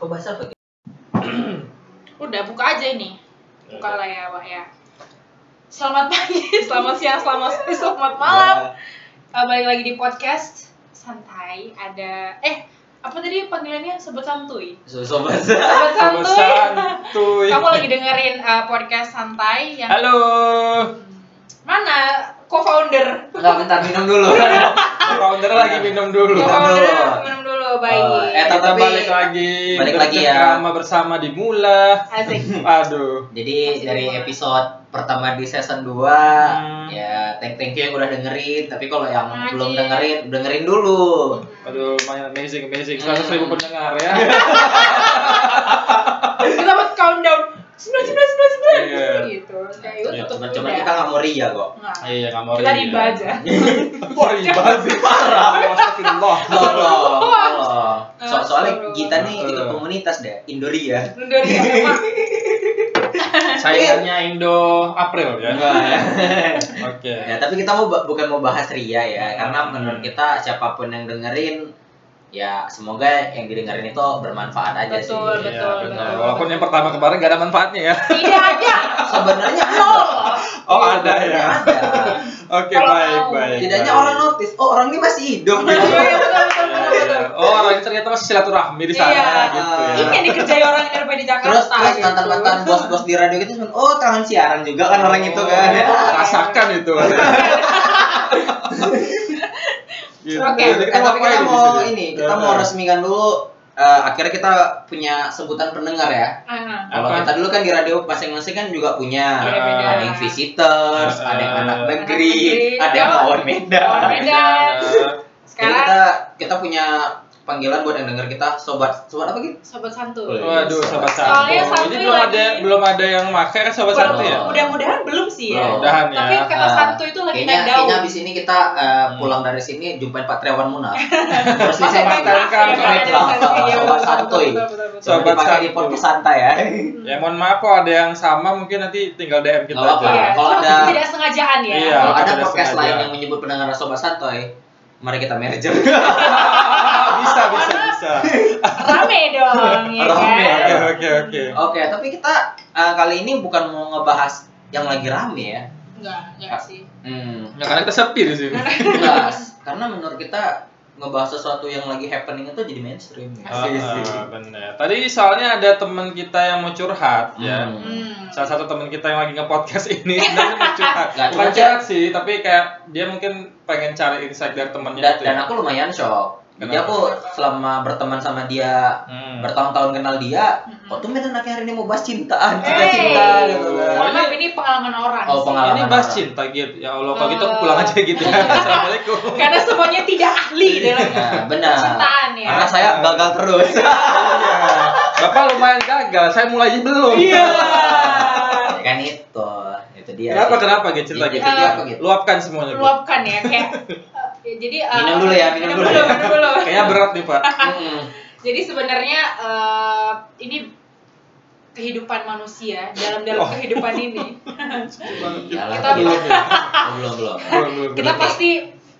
Kok bahas apa? Ki? Udah buka aja ini. Buka lah ya, Wak ya. Selamat pagi, selamat siang, selamat sore, selamat malam. Eh, balik lagi di podcast santai. Ada eh apa tadi panggilannya sebut santuy. So, sobat. Sobat Sobat santuy. santuy. Kamu lagi dengerin eh, podcast santai yang Halo. mana co-founder? Enggak bentar minum dulu. Founder lagi minum dulu. Co-founder minum dulu, baik. Oh, eh, Kita tapi- balik lagi. Balik lagi ya. Bersama di Mula. Asik. Aduh. Jadi Masih dari episode pertama di season 2 Hmm. ya thank thank you yang udah dengerin tapi kalau yang Makasih. belum dengerin dengerin dulu Aduh, amazing, amazing. 100 ribu Hmm. pendengar ya. Kita buat countdown. Sembilan, sembilan, sembilan, sembilan. Iya. Gitu. Kayak Iya, itu cuma tutup cuma udah. kita nggak mau ria kok Nggak. Iya, nggak mau Kita ria. riba aja. Wah, riba sih. Parah. Astagfirullah. tolong so soalnya kita nih ikut komunitas deh Indoria Mundur ya, Pak. Saingannya Indo April ya. enggak ya Oke. ya tapi kita mau bukan mau bahas ria ya karena menurut kita siapa pun yang dengerin ya semoga yang didengerin itu bermanfaat aja sih Betul, Iya, betul, betul. Walaupun yang pertama kemarin gak ada manfaatnya ya. Tidak ada. sebenarnya Nol. Oh, Iya, ada ya. ada. Oke, Kalau baik, mau. baik. Tidaknya baik. orang notice, oh orang ini masih hidup Iya, gitu. iya, betul, betul, betul, betul. Oh, orang ini ternyata masih silaturahmi di sana Iya. gitu ya. Ini yang dikerjai orang yang di Jakarta. Terus terus gitu. mantan mantan bos-bos di radio itu cuman, oh tangan siaran juga kan orang itu kan. Oh, rasakan itu. Gitu. Oke. Jadi Eh, tapi ngapain kita di mau ini, kita Ya. mau resmikan dulu. eh, akhirnya kita punya sebutan pendengar ya. Ah, Kalau kita dulu kan di radio masing-masing kan juga punya. Beda-beda. Ada yang visitors, Eh, ada yang anak anak negeri, negeri. ada yang Oh. lawan Medan. Lawan Medan. Jadi Sekarang kita kita punya panggilan buat yang denger kita sobat sobat apa gitu? sobat santuy. Waduh, sobat Soalnya santu. santuy Ini belum lagi- ada belum ada yang makai kan sobat santu ya? Mudah-mudahan belum sih ya. Belum. Mudahan ya. Tapi kata Ah, santuy itu lagi naik daun. kayaknya abis ini kita eh, pulang dari sini jumpain Pak Triawan Munaf. Terus saya kan, ya, sobat santuy. santuy, iya, Sobat santuy. Sobat Sobat dipakai di santuy. podcast santai ya. Ya mohon maaf kalau ada yang sama mungkin nanti tinggal DM kita aja. Iya, Kalau ada- tidak sengajaan ya. Iya. Kalau ada podcast lain yang menyebut pendengar sobat santuy, mari kita merger. bisa bisa bisa. Rame dong, ya Rame, kan? Oke oke oke. Oke, tapi kita eh, kali ini bukan mau ngebahas yang lagi rame ya. Enggak, enggak sih. Hmm. Ya karena kita sepi di sini. Enggak, karena menurut kita ngebahas sesuatu yang lagi happening itu jadi mainstream. Ah, Asik sih. ah, benar. Tadi soalnya ada teman kita yang mau curhat ya. Hmm. Hmm. Salah satu teman kita yang lagi nge-podcast ini sebenarnya mau curhat. Nggak Bukan curhat sih, tapi kayak dia mungkin pengen cari insight dari temannya Dan, itu. dan ya. aku lumayan shock. Jadi Kenapa? aku selama berteman sama dia Hmm. bertahun-tahun kenal dia, Mm-mm. kok tuh anaknya hari ini mau bahas cintaan, Hey. cinta-cinta gitu Oh, kan. Mohon maaf, ini pengalaman orang Oh, sih. pengalaman. Ini bahas orang. cinta gitu. Ya Allah, kalau gitu aku Eh. pulang aja gitu ya. Assalamualaikum. Karena semuanya tidak ahli dalam Nah, benar. cintaan ya. Karena saya gagal terus. Iya. Bapak lumayan gagal, saya mulai aja belum. Iya. Ya kan itu, itu dia. Kenapa sih. kenapa gitu cerita gitu? gitu? Luapkan semuanya. Gitu. Luapkan ya kayak eh, jadi eh, Minum dulu ya, minum dulu. minum dulu. Kayaknya berat nih, Pak. Jadi sebenarnya eh, ini kehidupan manusia dalam dalam Oh. kehidupan ini Iyalah, Kita- belum, Oh, belum, belum. Kita pasti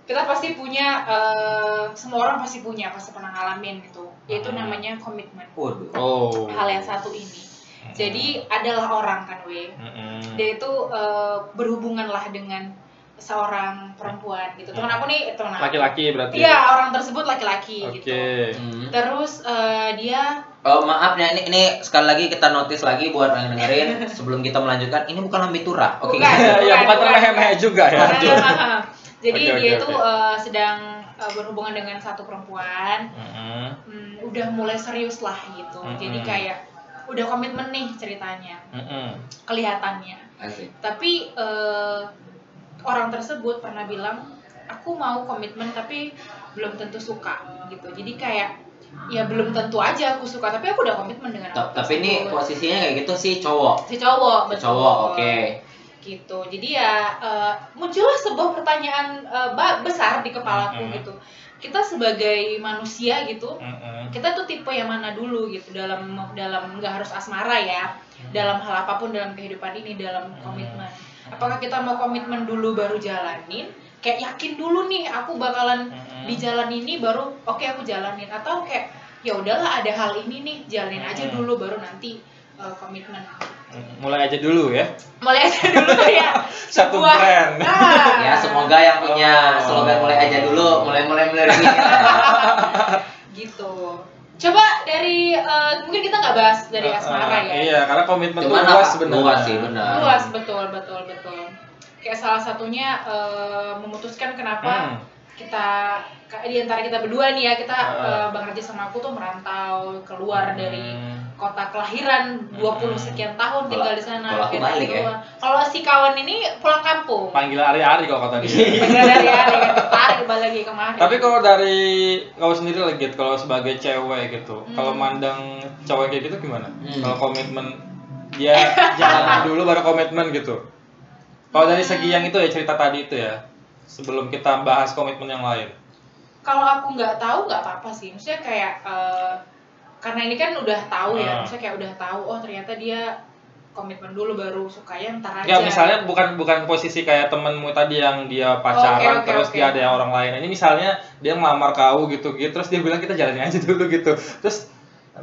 kita pasti punya eh, semua orang pasti punya pasti pernah ngalamin gitu yaitu Hmm. namanya komitmen. Oh. hal yang satu ini jadi adalah orang kan we dia itu eh, berhubungan lah dengan seorang perempuan gitu teman aku nih teman aku Laki-laki berarti. iya orang tersebut laki-laki Oke. gitu Hmm. terus eh, dia Oh maaf ya ini, ini sekali lagi kita notice lagi buat yang dengerin sebelum kita melanjutkan ini bukan lambe turah oke Bukan. guys? ya bukan bukan. termeh-meh juga ya. Nah, jadi oke, dia itu oke. eh, sedang eh, berhubungan dengan satu perempuan Mm-mm. hmm, udah mulai serius lah gitu Mm-mm. jadi kayak udah komitmen nih ceritanya Mm-mm. kelihatannya Asik. tapi eh, orang tersebut pernah bilang aku mau komitmen tapi belum tentu suka gitu jadi kayak ya belum tentu aja aku suka tapi aku udah komitmen dengan orang Tapi ini posisinya kayak gitu sih cowok. si cowok betul. cowok, oke. gitu jadi ya eh, muncullah sebuah pertanyaan eh, ba- besar di kepalaku Mm-mm. gitu kita sebagai manusia gitu Mm-mm. kita tuh tipe yang mana dulu gitu dalam dalam nggak harus asmara ya dalam hal apa pun dalam kehidupan ini dalam komitmen apakah kita mau komitmen dulu baru jalanin kayak yakin dulu nih aku bakalan Mm-mm. di jalan ini baru oke aku jalanin atau kayak ya udahlah ada hal ini nih jalanin aja Hmm. dulu baru nanti uh, komitmen Hmm, Mulai aja dulu ya. mulai aja dulu ya Satu sebuah- brand. Ah. Ya semoga yang punya Oh. slogan mulai aja dulu, mulai-mulai melirik gitu coba dari uh, mungkin kita nggak bahas dari Uh, asmara ya Iya, karena komitmen Cuman luas sebenarnya. Luas sih, benar. luas betul betul betul kayak salah satunya uh, memutuskan kenapa Hmm. kita di antara kita berdua nih ya kita Ah. uh, bang Raja sama aku tuh merantau keluar dari Hmm. Kota kelahiran 20 Hmm. sekian tahun tinggal di sana akhirnya balik ya. kalau si kawan ini pulang kampung Panggilan hari-hari kalau kata dia. Bener dari hari tarik balik lagi kemarin Tapi kalau dari kau sendiri lagi, kalau sebagai cewek gitu, Hmm. kalau mandang cowok kayak gitu gimana? Hmm. Kalau komitmen dia jalan dulu baru komitmen gitu. Kalau dari segi yang itu ya cerita tadi itu ya, sebelum kita bahas komitmen yang lain. kalau aku nggak tahu nggak apa-apa sih maksudnya kayak eh, karena ini kan udah tahu ya Ah. maksudnya kayak udah tahu oh ternyata dia komitmen dulu baru sukanya ntar aja Ya misalnya bukan bukan posisi kayak temenmu tadi yang dia pacaran Oke, oke, terus oke. dia ada yang orang lain. Ini misalnya dia ngelamar kau gitu gitu terus dia bilang kita jalanin aja dulu gitu. Terus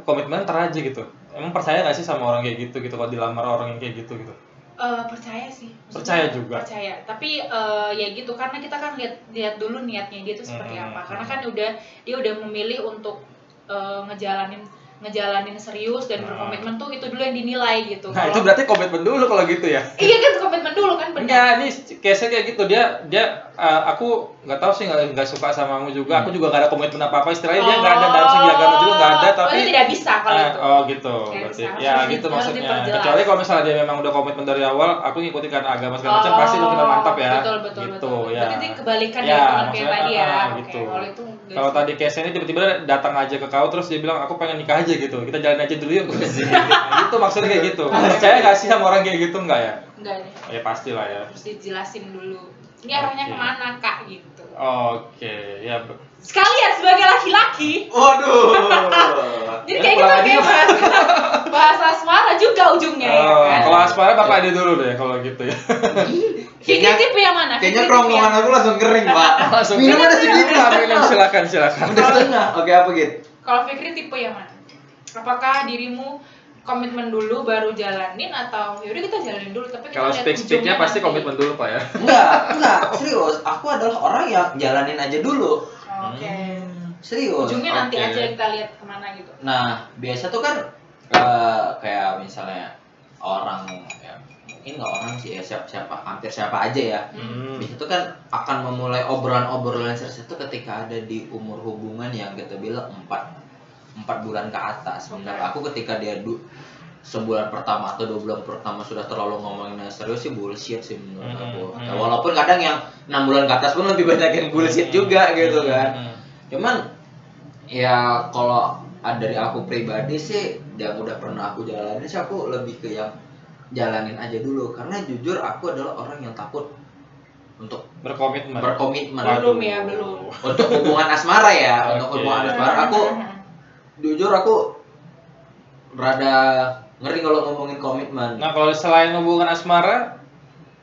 komitmen ntar aja gitu. Emang percaya gak sih sama orang kayak gitu gitu kalau dilamar orang yang kayak gitu gitu? Eh, percaya sih Maksudnya Percaya juga? percaya tapi eh, ya gitu karena kita kan lihat lihat dulu niatnya dia tuh seperti Hmm. apa karena kan udah dia udah memilih untuk eh, ngejalanin ngejalanin serius dan Nah. berkomitmen tuh itu dulu yang dinilai gitu Nah Kalau- itu berarti komitmen dulu kalau gitu ya? iya kan komitmen dulu kan benar Enggak, ini case kayak gitu dia dia uh, aku nggak tahu sih nggak nggak suka sama kamu juga. Aku juga nggak ada komitmen apa apa istilahnya dia nggak ada dalam segi agama juga nggak ada tapi oh, tidak bisa kalau Ah, itu oh gitu, Nggak berarti bisa. ya gitu maksudnya. Kecuali kalau misalnya dia memang udah komitmen dari awal, aku ngikutin karena agama segala macam pasti itu kita mantap ya. betul betul gitu, betul ya. berarti kebalikan Ya, dari teman kayak maksudnya, tadi ya ah, Oke, gitu. kalau itu Kalau tadi case ini tiba-tiba datang aja ke kau terus dia bilang aku pengen nikah aja gitu, kita jalan aja dulu yuk. Nah, itu maksudnya kayak gitu. Percaya nggak sih sama orang kayak gitu nggak ya? enggak deh Ya pastilah ya. harus dijelasin dulu ini arahnya Oke. ke mana kak gitu Oke, ya. sekalian sebagai laki-laki Waduh. jadi kayak pulang gitu kayak bahas bahasa asmara juga ujungnya ya Oh, kan kalau asmara bapak ada dulu deh kalau gitu ya. Fikri tipe yang mana Kayaknya kerongkongan aku langsung kering, Pak. Langsung Minum ada sedikit, Pak. Minum silakan silakan. Udah setengah. Oke, apa gitu? kalau Fikri tipe yang mana apakah dirimu komitmen dulu baru jalanin atau yaudah kita jalanin dulu tapi kita Kalau lihat speak speaknya ujungnya pasti nanti. komitmen dulu pak ya. Enggak, enggak. Serius. Aku adalah orang yang jalanin aja dulu. oke Serius. ujungnya nanti oke. aja kita lihat ke mana gitu Nah, biasa tuh kan eh, kayak misalnya orang ya mungkin nggak orang sih ya siapa siapa hampir siapa aja ya. Hmm. Biasa tuh kan akan memulai obrolan-obrolan serius itu ketika ada di umur hubungan yang kita bilang empat empat bulan ke atas. Menurut aku ketika dia du, sebulan pertama atau dua bulan pertama sudah terlalu ngomongin yang serius sih bullshit sih menurut Hmm, aku. hmm. Ya, walaupun kadang yang enam bulan ke atas pun lebih banyak yang bullshit juga gitu kan Hmm. cuman ya kalau ada dari aku pribadi sih yang udah pernah aku jalanin sih aku lebih ke yang jalanin aja dulu karena jujur aku adalah orang yang takut untuk Berkomitmen. berkomitmen Belum ya, belum. untuk hubungan asmara ya untuk Oke. hubungan asmara aku jujur aku rada ngeri kalau ngomongin komitmen Nah kalau selain hubungan asmara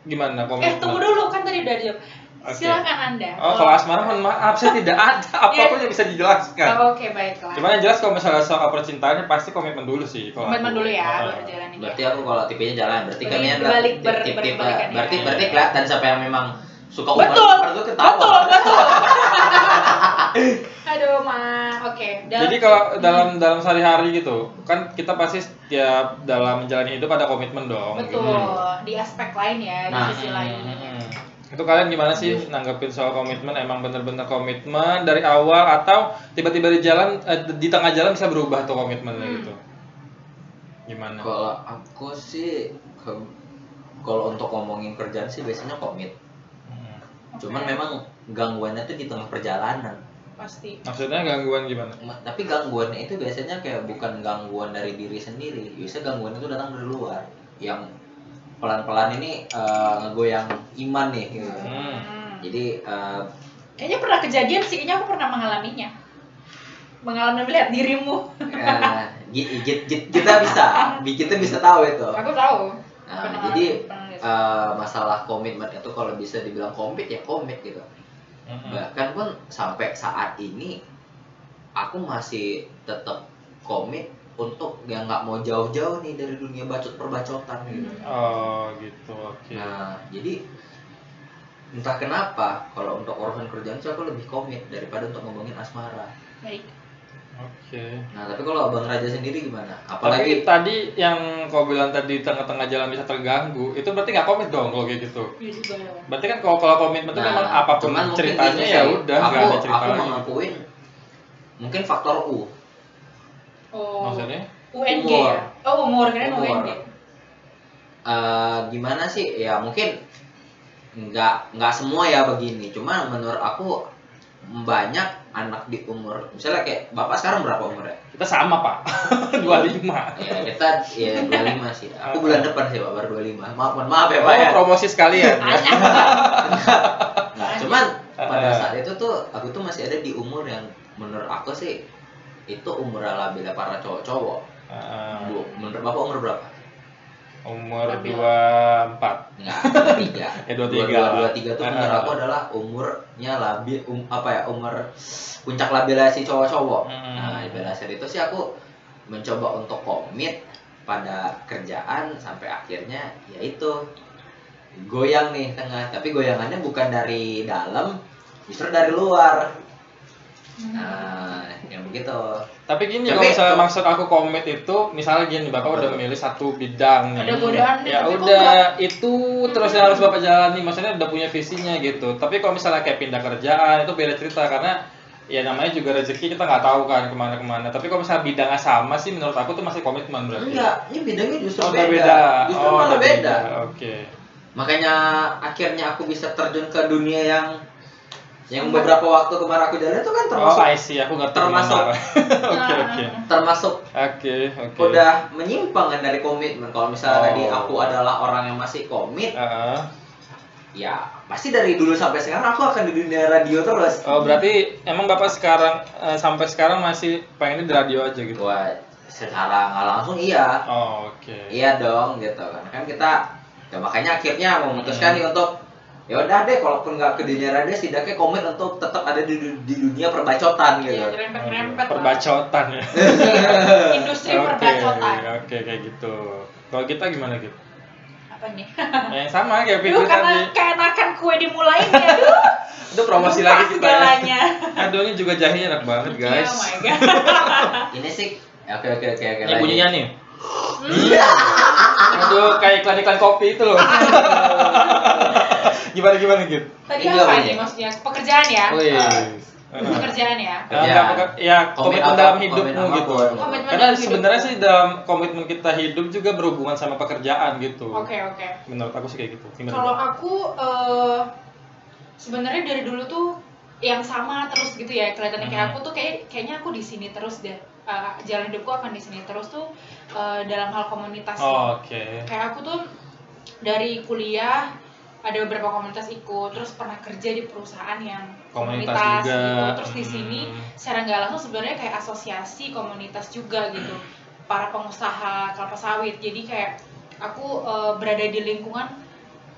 gimana eh komitmen? tunggu dulu kan tadi udah dijawab Oke. silakan anda Oh kalau asmara mohon maaf saya tidak ada apa pun yang bisa dijelaskan. Oh, oke baiklah Cuman yang jelas kalau misalnya soal percintaannya pasti komitmen dulu sih. kalau komitmen aku. dulu ya Ah. baru jalanin berarti ya aku kalau tipenya jalan berarti Berarti kalian berbalik- ber- tip- tip- ya. berarti berarti kelihatan siapa yang memang suka umpan betul betul betul aduh ma oke dalam- Jadi kalau dalam dalam sehari-hari gitu, kan kita pasti setiap dalam menjalani hidup ada komitmen dong. betul gitu. di aspek lain ya Nah, di sisi lain Hmm. Itu kalian gimana sih nanggepin soal komitmen? Emang bener-bener komitmen dari awal atau tiba-tiba di jalan eh, di tengah jalan bisa berubah tuh komitmennya Hmm. gitu? Gimana? kalau aku sih kalau untuk ngomongin kerjaan sih biasanya komit Hmm. cuman Oke. memang gangguannya tuh di tengah perjalanan pasti. Maksudnya gangguan gimana? Ma- tapi gangguannya itu biasanya kayak bukan gangguan dari diri sendiri. Biasa gangguan itu datang dari luar. Yang pelan-pelan ini eh, ngegoyang iman nih gitu. Hmm. Jadi eh, kayaknya pernah kejadian sih. Kayaknya aku pernah mengalaminya. Mengalami melihat dirimu. Eh, gi- kita bisa. Bi- kita bisa tahu itu. Aku tahu. Nah, Pernah- jadi pernah eh, masalah komitmen itu kalau bisa dibilang komit ya komit gitu Hmm. bahkan pun sampai saat ini aku masih tetap komit untuk yang nggak mau jauh-jauh nih dari dunia bacot perbacotan gitu. Oh gitu, oke. Nah, jadi entah kenapa kalau untuk urusan kerjaan sih aku lebih komit daripada untuk ngomongin asmara. baik Oke. Nah, tapi kalau Bang Raja sendiri gimana? Tapi Apalagi tadi yang kau bilang tadi tengah-tengah jalan bisa terganggu, itu berarti nggak komit dong kalau kayak gitu. iya juga ya Berarti kan kalau kalau komitmen itu memang apa pun Nah, cuman mungkin ceritanya ya udah aku, nggak ada Aku ceritanya. mau ngakuin mungkin faktor U. oh Maksudnya? UNG Umur. ya oh umur kan Umur. UNG Eh, gimana sih? Ya mungkin nggak nggak semua ya begini. Cuma menurut aku banyak anak di umur misalnya kayak bapak sekarang berapa umurnya? Kita sama pak, 25 Ya kita ya 25 sih. Aku bulan depan sih pak baru 25. Maaf mohon maaf ya Oh, pak ya. promosi sekalian. ya. Nah, cuman pada Eh. saat itu tuh aku tuh masih ada di umur yang menurut aku sih itu umur ala bila para cowok-cowok. Ah, Bu, menurut bapak umur berapa? Umur Nabila. 24 Enggak, dua tiga. Ya, dua Dua tiga. dua tiga tuh menurut aku adalah umurnya labil, um, apa ya umur puncak labelasi cowok-cowok. Hmm. Nah, itu sih aku mencoba untuk komit pada kerjaan sampai akhirnya yaitu goyang nih tengah. Tapi goyangannya bukan dari dalam, justru dari luar. Nah, yang begitu. Tapi gini Tapi- kalau misalnya maksud aku komit itu misalnya gini bapak Apa udah memilih satu bidang nih. Ada godaan nih, Ya kok udah nggak? itu terus yang harus bapak jalani maksudnya udah punya visinya gitu. Tapi kalau misalnya kayak pindah kerjaan itu beda cerita karena ya namanya juga rezeki kita nggak tahu kan ke mana-kemana. Tapi kalau misalnya bidangnya sama sih menurut aku tuh masih komitmen berarti. Enggak, ini bidangnya justru Oh, beda. beda. Justru oh, malah udah beda. Oke. Makanya akhirnya aku bisa terjun ke dunia yang yang beberapa waktu kemarin aku jalan itu kan Oh, termasuk I see. Aku ngerti. termasuk-. Oke, oke. termasuk Oke, oke. udah menyimpang kan dari komitmen. Kalau misalnya tadi Oh. aku adalah orang yang masih komit, Heeh. ya pasti dari dulu sampai sekarang aku akan di dunia radio terus. Oh, berarti emang Bapak sekarang eh, sampai sekarang masih pengennya di radio aja gitu. Wah, secara nggak langsung iya, Oh, oke. iya dong gitu kan. Kan kita ya makanya akhirnya memutuskan Hmm. nih untuk ya udah deh, kalaupun nggak ke dunia radio, setidaknya komit untuk tetap ada di, di dunia perbacotan gitu. Iya, lah. Perbacotan ya. Industri Oke, perbacotan. Oke, kayak gitu. Kalau kita gimana gitu? Apa nih? yang sama kayak Fitri karena tadi. kayak makan kue dimulain ya, duh. Itu promosi Lupa lagi kita ya. segalanya. Aduh, ini juga jahenya enak banget, guys. Oh my god. Ini sih ya, oke oke oke oke. Ini bunyinya nih. Aduh, kayak iklan-iklan kopi itu loh. Gimana gimana gitu? Tadi Ini apa nih? maksudnya? Pekerjaan ya? Wih. Pekerjaan ya? Ya, pokok- ya Komit komitmen apa- dalam hidupmu gitu. Komitmen Karena dalam hidup. sebenarnya sih dalam komitmen kita hidup juga berhubungan sama pekerjaan gitu. Oke, oke. Menurut aku sih kayak gitu. Gimana? Kalau aku eh, sebenarnya dari dulu tuh yang sama terus gitu ya kelihatannya kayak Hmm. aku tuh kayak kayaknya aku di sini terus deh Eh, jalan hidupku akan di sini terus tuh eh, dalam hal komunitas ya. Oh, Oke. kayak aku tuh dari kuliah ada beberapa komunitas ikut terus pernah kerja di perusahaan yang Komunitas komunitas, juga. gitu terus di Hmm. sini secara nggak langsung sebenarnya kayak asosiasi komunitas juga gitu para pengusaha kelapa sawit jadi kayak aku eh, berada di lingkungan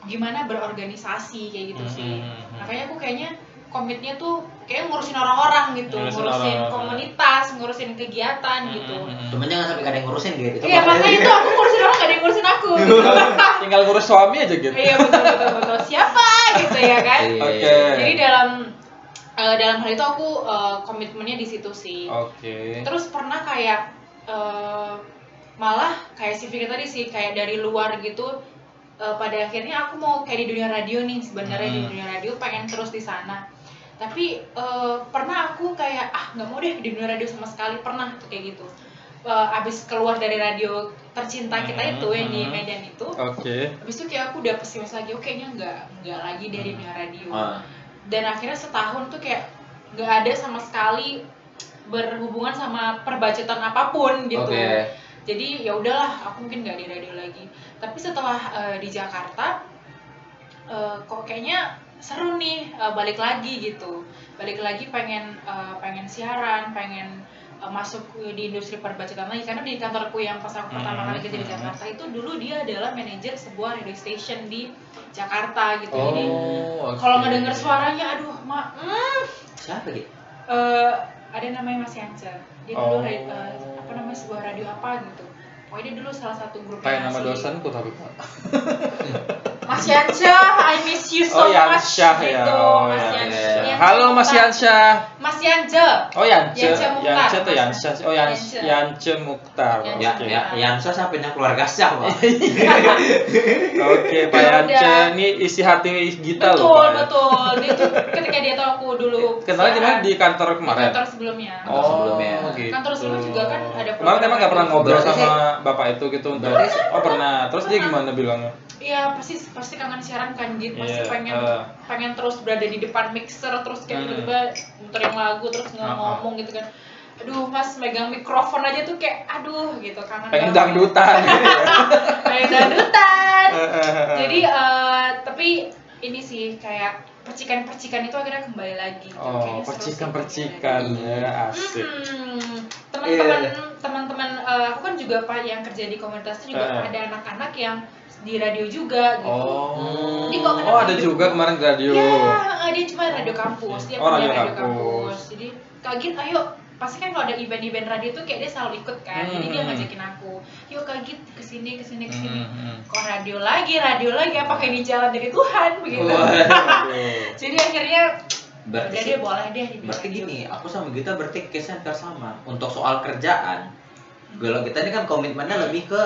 gimana berorganisasi kayak gitu sih Hmm. makanya aku kayaknya komitnya tuh kayak ngurusin orang-orang gitu Ngurusin ngurusin, orang-orang. komunitas ngurusin kegiatan gitu Hmm. Cuman jangan sampai gak ada yang ngurusin gitu. Iya makanya itu aku ngurusin orang gak ada yang ngurusin aku Tinggal ngurus suami aja gitu. Iya betul betul betul siapa gitu ya kan. Iya. Oke. Jadi dalam eh, dalam hal itu aku eh, komitmennya di situ sih. Oke. Terus pernah kayak eh, malah kayak si Fikri tadi sih kayak dari luar gitu. eh, pada akhirnya aku mau kayak di dunia radio nih sebenarnya di Hmm. dunia radio pengen terus di sana. Tapi eh, pernah aku kayak ah nggak mau deh di dunia radio sama sekali pernah tuh kayak gitu. Eh, abis keluar dari radio tercinta kita Hmm, itu yang di hmm. Medan itu, Oke. Habis itu kayak aku udah pesimis lagi, oh kayaknya nggak nggak lagi dari dunia radio. Ah. Dan akhirnya setahun tuh kayak nggak ada sama sekali berhubungan sama perbacetan apa pun gitu. Oke. Jadi ya udahlah, aku mungkin nggak di radio lagi. Tapi setelah eh, di Jakarta, eh, kok kayaknya seru nih eh, balik lagi gitu. Balik lagi pengen eh, pengen siaran, pengen eh, masuk di industri perbacetan lagi karena di kantorku yang pas aku pertama Hmm, kali kerja di hmm. Jakarta itu dulu dia adalah manajer sebuah radio station di Jakarta gitu jadi Oh, oke. kalau ngedenger suaranya aduh mak hmm, Siapa gitu? eh, ada namanya Mas Yance dia dulu Oh. eh, apa namanya sebuah radio apa gitu pokoknya dia dulu salah satu grup Kayak nama dosenku tapi Pak. Mas Yansyah I miss you so Oh much Yansyah ya. gitu Oh Mas ya. Yansyah ya. Halo Mas Mukhtar. Yansyah. Mas Yance Oh Yance. Yance Mukhtar. Yance tuh Yansyah. Oh Yance Yance. Yance Mukhtar. Yance. Ya, Oke. ya, Yansa sampainya keluarga Syah, Pak. Oke, Pak Ya Yance. udah. Ini isi hati Gita betul loh, Pak. betul dia tuh ketika dia tahu aku dulu Kenalnya di mana di kantor di kemarin? kantor sebelumnya Kantor sebelumnya. gitu. Kantor sebelum juga kan ada Kemarin emang nggak pernah ngobrol sama sih- bapak itu gitu untuk Oh pernah. Terus dia gimana bilangnya? Iya pasti pasti kangen siaran kan gitu pasti Iya, pengen eh. pengen terus berada di depan mixer terus kayak Hmm. tiba-tiba muterin lagu terus nggak ah. ngomong gitu kan aduh mas megang mikrofon aja tuh kayak aduh gitu kangen Pengen dangdutan gitu pengen dangdutan jadi eh, tapi ini sih kayak percikan-percikan itu akhirnya kembali lagi gitu. Oh, seru sih percikan-percikan ya, asik. Hmm, teman-teman Iya. teman-teman eh, aku kan juga pak yang kerja di komunitas itu juga Eh. ada anak-anak yang di radio juga gitu. Oh. Jadi Oh, ada juga kemarin di radio. Ya, dia cuma radio kampus, dia Oh, radio radio, kampus. kampus. Jadi kaget, ayo pasti kan kalau ada event-event radio tuh kayak dia selalu ikut kan. Jadi dia Hmm. ngajakin aku, yuk kaget ke sini ke sini ke sini. Hmm, hmm. Kok radio lagi, radio lagi, apakah ini jalan dari Tuhan begitu? Jadi akhirnya Berarti udah sih- dia boleh deh di Berarti radio. gini, aku sama Gita berarti hampir sama. Untuk soal kerjaan, kalau kita ini kan komitmennya lebih ke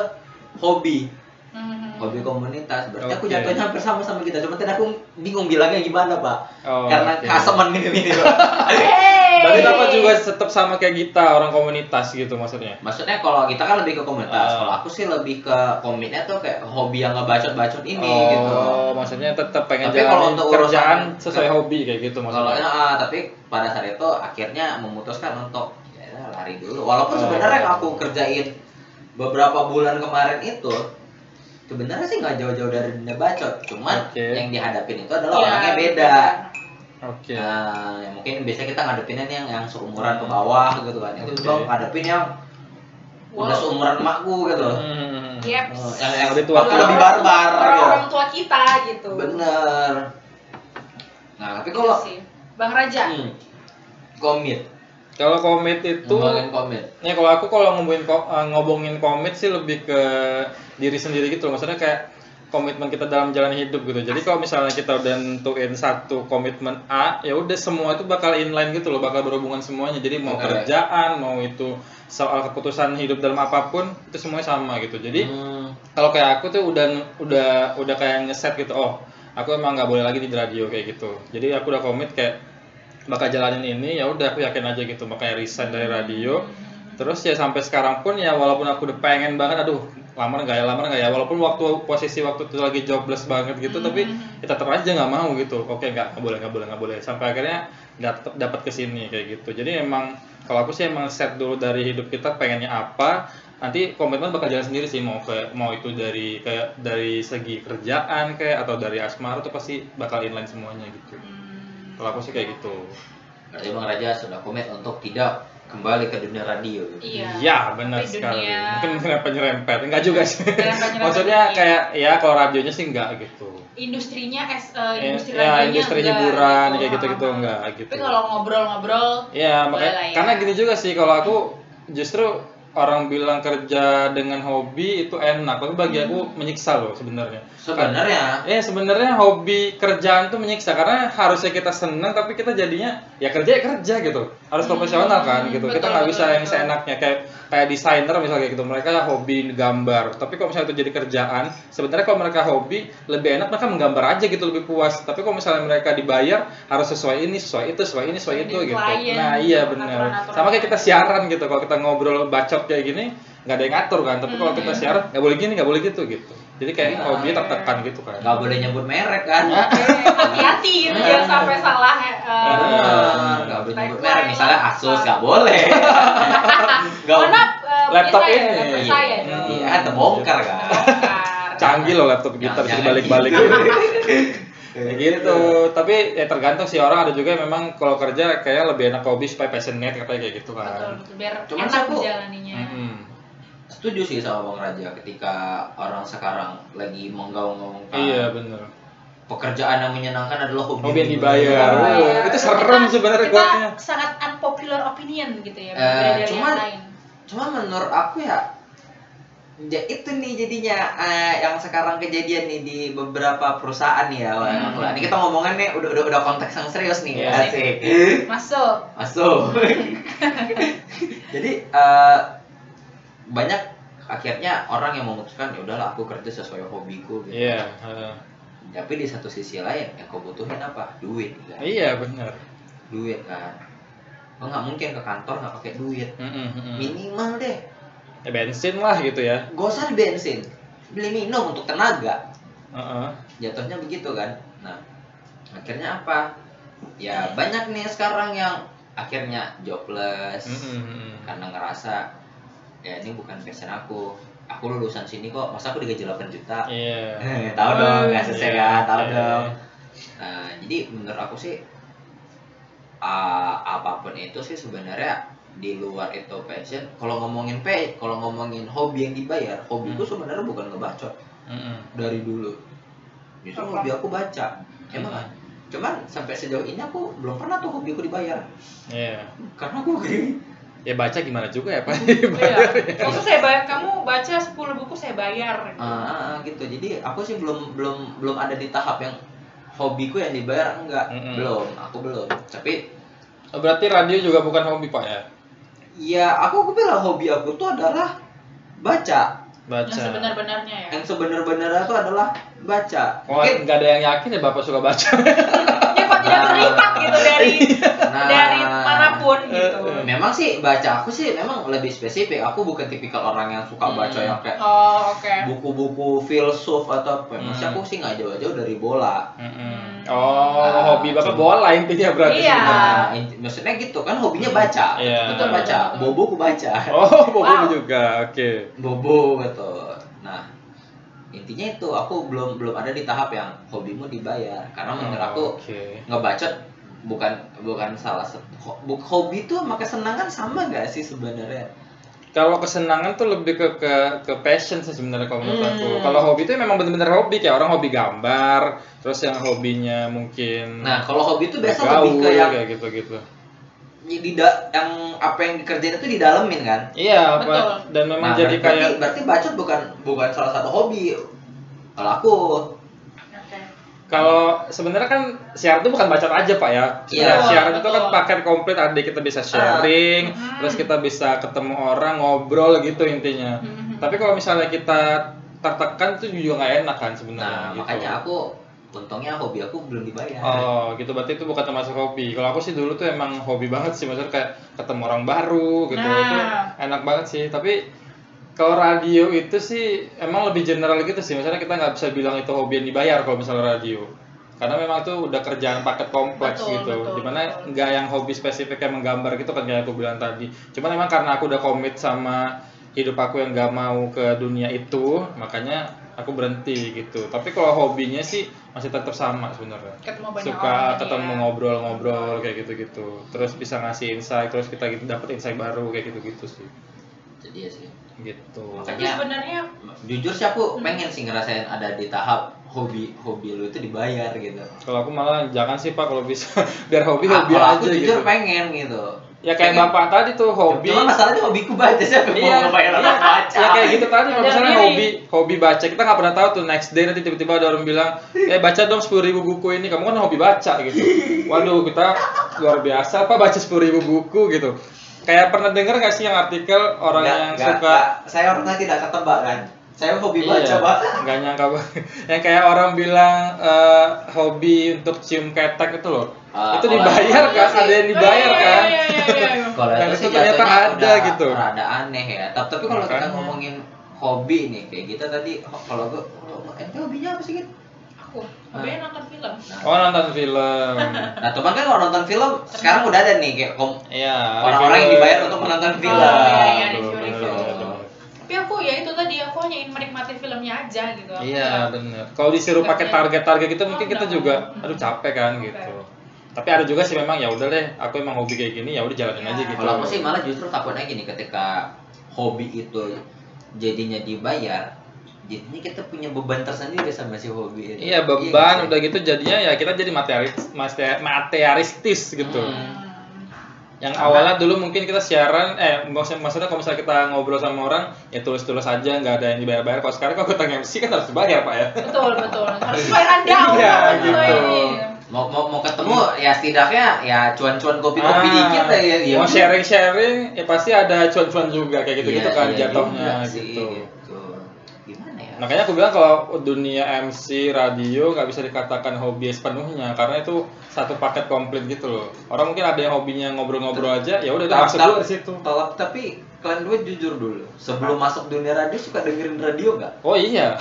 hobi, Hmm. hobi komunitas. Berarti aku Oke. jatuhnya hampir sama sama kita. Cuma tadi aku bingung bilangnya gimana, Pak. Oh, Karena oke. kaseman ini nih. Hey! Berarti Bapak juga tetap sama kayak kita, orang komunitas gitu maksudnya. Maksudnya kalau kita kan lebih ke komunitas. Ah. Kalau aku sih lebih ke komitnya tuh kayak hobi yang ngebacot-bacot ini oh, gitu. maksudnya tetap pengen Tapi kalau untuk kerjaan urusan- sesuai hobi kayak gitu Kalau maksudnya. ah, tapi pada saat itu akhirnya memutuskan untuk ya lari dulu. Walaupun Oh. sebenarnya yang aku kerjain beberapa bulan kemarin itu sebenarnya sih nggak jauh-jauh dari dunia bacot. Cuman Oke. yang dihadapin itu adalah Iya, orangnya beda. Oke. Nah, ya mungkin biasanya kita ngadepinnya nih yang yang seumuran ke bawah gitu kan. Itu Oke. juga ngadepin yang Wow. udah seumuran emakku gitu. Hmm. Yep. Oh, yang yang Lebih tua. lebih barbar orang, gitu. orang tua kita gitu. Bener. Nah, tapi Gitu kalau. Bang Raja. hmm, komit, Kalau komit itu ngomongin komit. Ya kalau aku kalau ngomongin eh, ngobongin komit sih lebih ke diri sendiri gitu loh. Maksudnya kayak komitmen kita dalam jalan hidup gitu. Jadi kalau misalnya kita udah nentuin satu komitmen A, ya udah semua itu bakal inline gitu loh, bakal berhubungan semuanya. Jadi mau Bener. kerjaan, mau itu soal keputusan hidup dalam apa pun, itu semuanya sama gitu. Jadi Hmm. kalau kayak aku tuh udah udah udah kayak ngeset gitu. Oh, aku emang nggak boleh lagi di radio kayak gitu. Jadi aku udah komit kayak bakal jalanin ini ya udah aku yakin aja gitu. Makanya resign dari radio. Terus ya sampai sekarang pun ya walaupun aku udah pengen banget aduh lamar nggak ya lamar nggak ya. Walaupun waktu posisi waktu itu lagi jobless banget gitu tapi ya tetap aja nggak mau gitu. Oke nggak nggak boleh nggak boleh nggak boleh. Sampai akhirnya nggak dapat ke sini kayak gitu. Jadi emang kalau aku sih emang set dulu dari hidup kita pengennya apa nanti komitmen bakal jalan sendiri sih. Mau ke mau itu dari kayak dari segi kerjaan kayak atau dari asmara tuh pasti bakal inline semuanya gitu. Hmm. Kalau aku sih kayak gitu Berarti Bang Raja sudah komit untuk tidak kembali ke dunia radio. Iya. Iya benar Tapi sekali. dunia- Mungkin nyerempet nyerempet, enggak juga sih. Nyerempet-nyerempet Maksudnya iya. kayak ya kalau radionya sih enggak gitu. Industrinya es eh, Eh, industri ya radionya industri enggak hiburan gitu. kayak gitu-gitu Ah, ah. enggak gitu. Tapi kalau ngobrol-ngobrol Ya boleh makanya lah ya. karena gini juga sih kalau aku justru orang bilang kerja dengan hobi itu enak, tapi bagi aku Hmm. menyiksa loh sebenarnya. Sebenarnya? Eh sebenarnya hobi kerjaan tuh menyiksa. Karena harusnya kita senang tapi kita jadinya ya kerja ya kerja gitu. Harus Hmm, profesional kan gitu. Kita betul, nggak bisa betul, yang seenaknya. Kayak kayak desainer misalnya gitu. Mereka hobi gambar. Tapi kalau misalnya itu jadi kerjaan sebenarnya kalau mereka hobi lebih enak mereka menggambar aja gitu lebih puas. Tapi kalau misalnya mereka dibayar harus sesuai ini sesuai itu sesuai ini sesuai itu gitu. nah iya benar. Sama kayak kita siaran gitu. Kalau kita ngobrol bacot kayak gini nggak ada yang ngatur kan tapi kalau Hmm. kita siaran nggak boleh gini nggak boleh gitu gitu jadi kayak Iya. hobinya tertekan gitu kan nggak boleh nyebut merek kan. Hati-hati gitu jangan sampai salah eh, Benar, nggak boleh nyebut merek. Misalnya. Asus nggak boleh. Nggak eh, Laptop punya saya, ini. Iya, terbongkar kan. Canggih loh laptop kita bisa dibalik-balik gitu. Kayak gitu. tapi ya tergantung sih orang ada juga yang memang kalau kerja kayak lebih enak hobi supaya passionate katanya kayak gitu Betul, kan. Betul. Biar Cuman enak sih aku- menjalaninya. Mm-mm. Setuju sih sama Bang Raja ketika orang sekarang lagi menggaung-gaungkan. Iya bener. Pekerjaan yang menyenangkan adalah hobi, hobi yang dibayar. Iya. Oh, itu serem sebenarnya kita quote-nya. sangat unpopular opinion gitu ya Eh, cuman- yang lain. cuma menurut aku ya ya itu nih jadinya eh, yang sekarang kejadian nih di beberapa perusahaan ya. Hmm. Nah, ini kita ngomongin nih udah udah udah konteks yang serius nih Iya. asik masuk masuk jadi eh, banyak akhirnya orang yang memutuskan ya udahlah aku kerja sesuai hobiku gitu Iya, heeh. tapi di satu sisi lain yang kau butuhin apa duit kan iya benar. duit kan nggak mungkin ke kantor nggak pakai duit Mm-mm, mm-mm. minimal deh Ya bensin lah gitu ya. gak usah di bensin beli minum untuk tenaga Heeh. jatuhnya begitu kan nah akhirnya apa ya banyak nih sekarang yang akhirnya jobless mm-mm. karena ngerasa ya ini bukan passion aku aku lulusan sini kok masa aku digaji 8 juta Iya. Eh, tahu dong nggak sesuai Iya, kan tahu iya. dong nah jadi menurut aku sih ah, apa pun itu sih sebenarnya di luar itu passion kalau ngomongin pay kalau ngomongin hobi yang dibayar hobiku Hmm. sebenarnya bukan ngebacot Mm-mm. dari dulu justru hobi aku baca emang Hmm. kan? cuman sampai sejauh ini aku belum pernah tuh hobiku dibayar Iya. karena aku Ya baca gimana juga ya, Pak? iya kamu saya bayar kamu baca 10 buku saya bayar gitu. Ah, ah, ah, gitu jadi aku sih belum belum belum ada di tahap yang hobiku yang dibayar enggak Mm-mm. belum aku belum tapi Oh, Berarti radio juga bukan hobi, Pak ya? Ya aku aku bilang hobi aku tuh adalah baca Baca. yang sebenar-benarnya ya yang sebenar-benarnya tuh adalah baca Oh, mungkin nggak ada yang yakin ya Bapak suka baca. ya kok tidak terlihat gitu dari nah, dari mana pun gitu Eh, memang sih baca aku sih memang lebih spesifik aku bukan tipikal orang yang suka Hmm. baca yang kayak oh oke buku-buku filsuf atau apa Maksudnya Hmm. aku sih nggak jauh-jauh dari bola Mm-mm. Oh, Ah, hobi Bapak bola intinya berarti. Iya. Nah, inti- maksudnya gitu kan hobinya baca Iya. betul baca Betul. bobo aku baca Oh, bobo Wow. juga. Oke. bobo gitu nah intinya itu aku belum belum ada di tahap yang hobimu dibayar karena menurut aku Oh, Oke. Bukan bukan salah satu hobi itu sama kesenangan sama gak sih sebenarnya Kalau kesenangan tuh lebih ke ke, ke passion sih sebenarnya kalau menurut Hmm. aku. Kalau hobi itu memang bener-bener hobi kayak orang hobi gambar, terus yang hobinya mungkin nah kalau hobi itu biasa gaul, lebih ke yang kayak gitu-gitu. di da- yang apa yang dikerjain itu didalemin kan Iya, Betul. Pak. Dan memang nah, jadi berarti, kayak berarti bacot bukan bukan salah satu hobi kalau aku Kalau sebenarnya kan siaran itu bukan bacot aja pak ya. Iya. Sebenarnya siaran itu kan paket komplit ada kita bisa sharing, Ah. terus kita bisa ketemu orang ngobrol gitu intinya. Mhm. Tapi kalau misalnya kita tertekan itu juga nggak enak kan sebenarnya. nah gitu. makanya aku untungnya hobi aku belum dibayar Oh gitu berarti itu bukan termasuk hobi. Kalau aku sih dulu tuh emang hobi banget sih maksudnya kayak ketemu orang baru gitu Nah. itu enak banget sih. Tapi kalau radio itu sih emang lebih general gitu sih. Misalnya kita nggak bisa bilang itu hobi yang dibayar kalau misalnya radio. Karena memang itu udah kerjaan paket kompleks Betul, gitu. betul, Di mana nggak yang hobi spesifik kayak menggambar gitu kan kayak aku bilang tadi. Cuman memang karena aku udah komit sama hidup aku yang nggak mau ke dunia itu, makanya aku berhenti gitu. Tapi kalau hobinya sih masih tetap sama sebenarnya suka jadi ketemu ya. ngobrol-ngobrol kayak gitu-gitu terus bisa ngasih insight terus kita gitu dapet insight baru kayak gitu-gitu sih jadi ya sih. Gitu. Tapi Makanya- sebenarnya jujur sih aku Hmm. pengen sih ngerasain ada di tahap hobi hobi lu itu dibayar gitu. Kalau aku malah jangan sih pak kalau bisa. Biar hobi Ah, hobi kalau aja aku jujur gitu pengen gitu. Ya kayak pengen. bapak tadi tuh hobi. Cuma masalahnya hobiku baca siapa Iya, mau ngebayar aku baca. Ya kayak gitu tadi kalau misalnya hobi hobi baca. Kita nggak pernah tahu tuh next day nanti tiba-tiba ada orang bilang eh baca dong sepuluh ribu buku ini. Kamu kan hobi baca gitu. Waduh kita luar biasa pak baca sepuluh ribu buku gitu kayak pernah denger nggak sih yang artikel orang Nggak- yang nggak- suka nggak. saya orangnya tidak ketebak kan saya hobi baca Iya, pak nggak nyangka banget. Yang kayak orang bilang eh, hobi untuk cium ketek itu loh. Ah, itu dibayar kan? sih- Ada yang dibayar Oh, iya, kan? iya, iya, iya, iya. kalau itu ternyata ada udah gitu. rada aneh ya tapi, tapi kalau kita ngomongin hobi nih kayak kita tadi kalau gua kalau ente hobinya apa sih gitu aku hobinya nonton film Oh nonton film. nah teman kan kalau nonton film sekarang udah ada nih kayak kom- Iya. orang-orang yang dibayar untuk menonton film Oh, iya, iya, review-review. betul. tapi aku ya itu tadi aku hanya ingin menikmati filmnya aja gitu Aku Iya benar. Kalau disuruh pakai target-target gitu mungkin Oh, kita no. juga, aduh capek kan Capek. gitu. Tapi ada juga sih memang ya udah deh, aku emang hobi kayak gini ya udah jalanin Iya. aja gitu. Kalau aku sih malah justru takutnya gini ketika hobi itu jadinya dibayar, jadinya kita punya beban tersendiri sama si hobi itu. Iya beban nggak sih? udah gitu jadinya ya kita jadi materialis, mate- materialistis gitu. Hmm. Yang Karena- awalnya dulu mungkin kita siaran, eh maksud- maksudnya kalau misalnya kita ngobrol sama orang, ya tulus-tulus aja, nggak ada yang dibayar-bayar. Kalau sekarang kalau kita MC kan harus dibayar pak ya. betul betul harus sesuai anda Iya, gitu. ini. mau mau mau ketemu ya setidaknya ya cuan-cuan kopi-kopi Ah, dikit lah ya. ya Mau sharing-sharing, ya pasti ada cuan-cuan juga kayak gitu-gitu Iya, kan iya jatuhnya juga sih, gitu. Gimana ya? Makanya aku bilang kalau dunia MC radio nggak bisa dikatakan hobi sepenuhnya karena itu satu paket komplit gitu loh. Orang mungkin ada yang hobinya ngobrol-ngobrol aja, ya udah masuk dulu di situ. Tapi, tapi kalian dua jujur dulu. Sebelum masuk dunia radio suka dengerin radio nggak? Oh iya.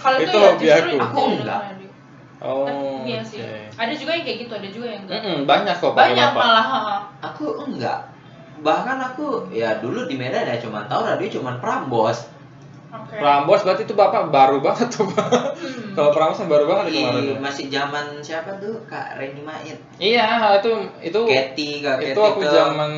kalau itu Itu ya hobi justru aku. Aku enggak. Oh. iya sih ada juga yang kayak gitu ada juga yang enggak Mm-mm, banyak kok banyak bapak. malah ha. Aku enggak. Bahkan aku ya dulu di Medan ya cuma tahu radio cuma Prambos. Oke Prambos berarti itu bapak baru banget tuh. Pak. Hmm. Kalau Prambos kan baru banget itu Ih, kemarin. ya. masih zaman siapa tuh Kak Reni Mait. Iya, itu itu Ketty Kak itu Ketty aku zaman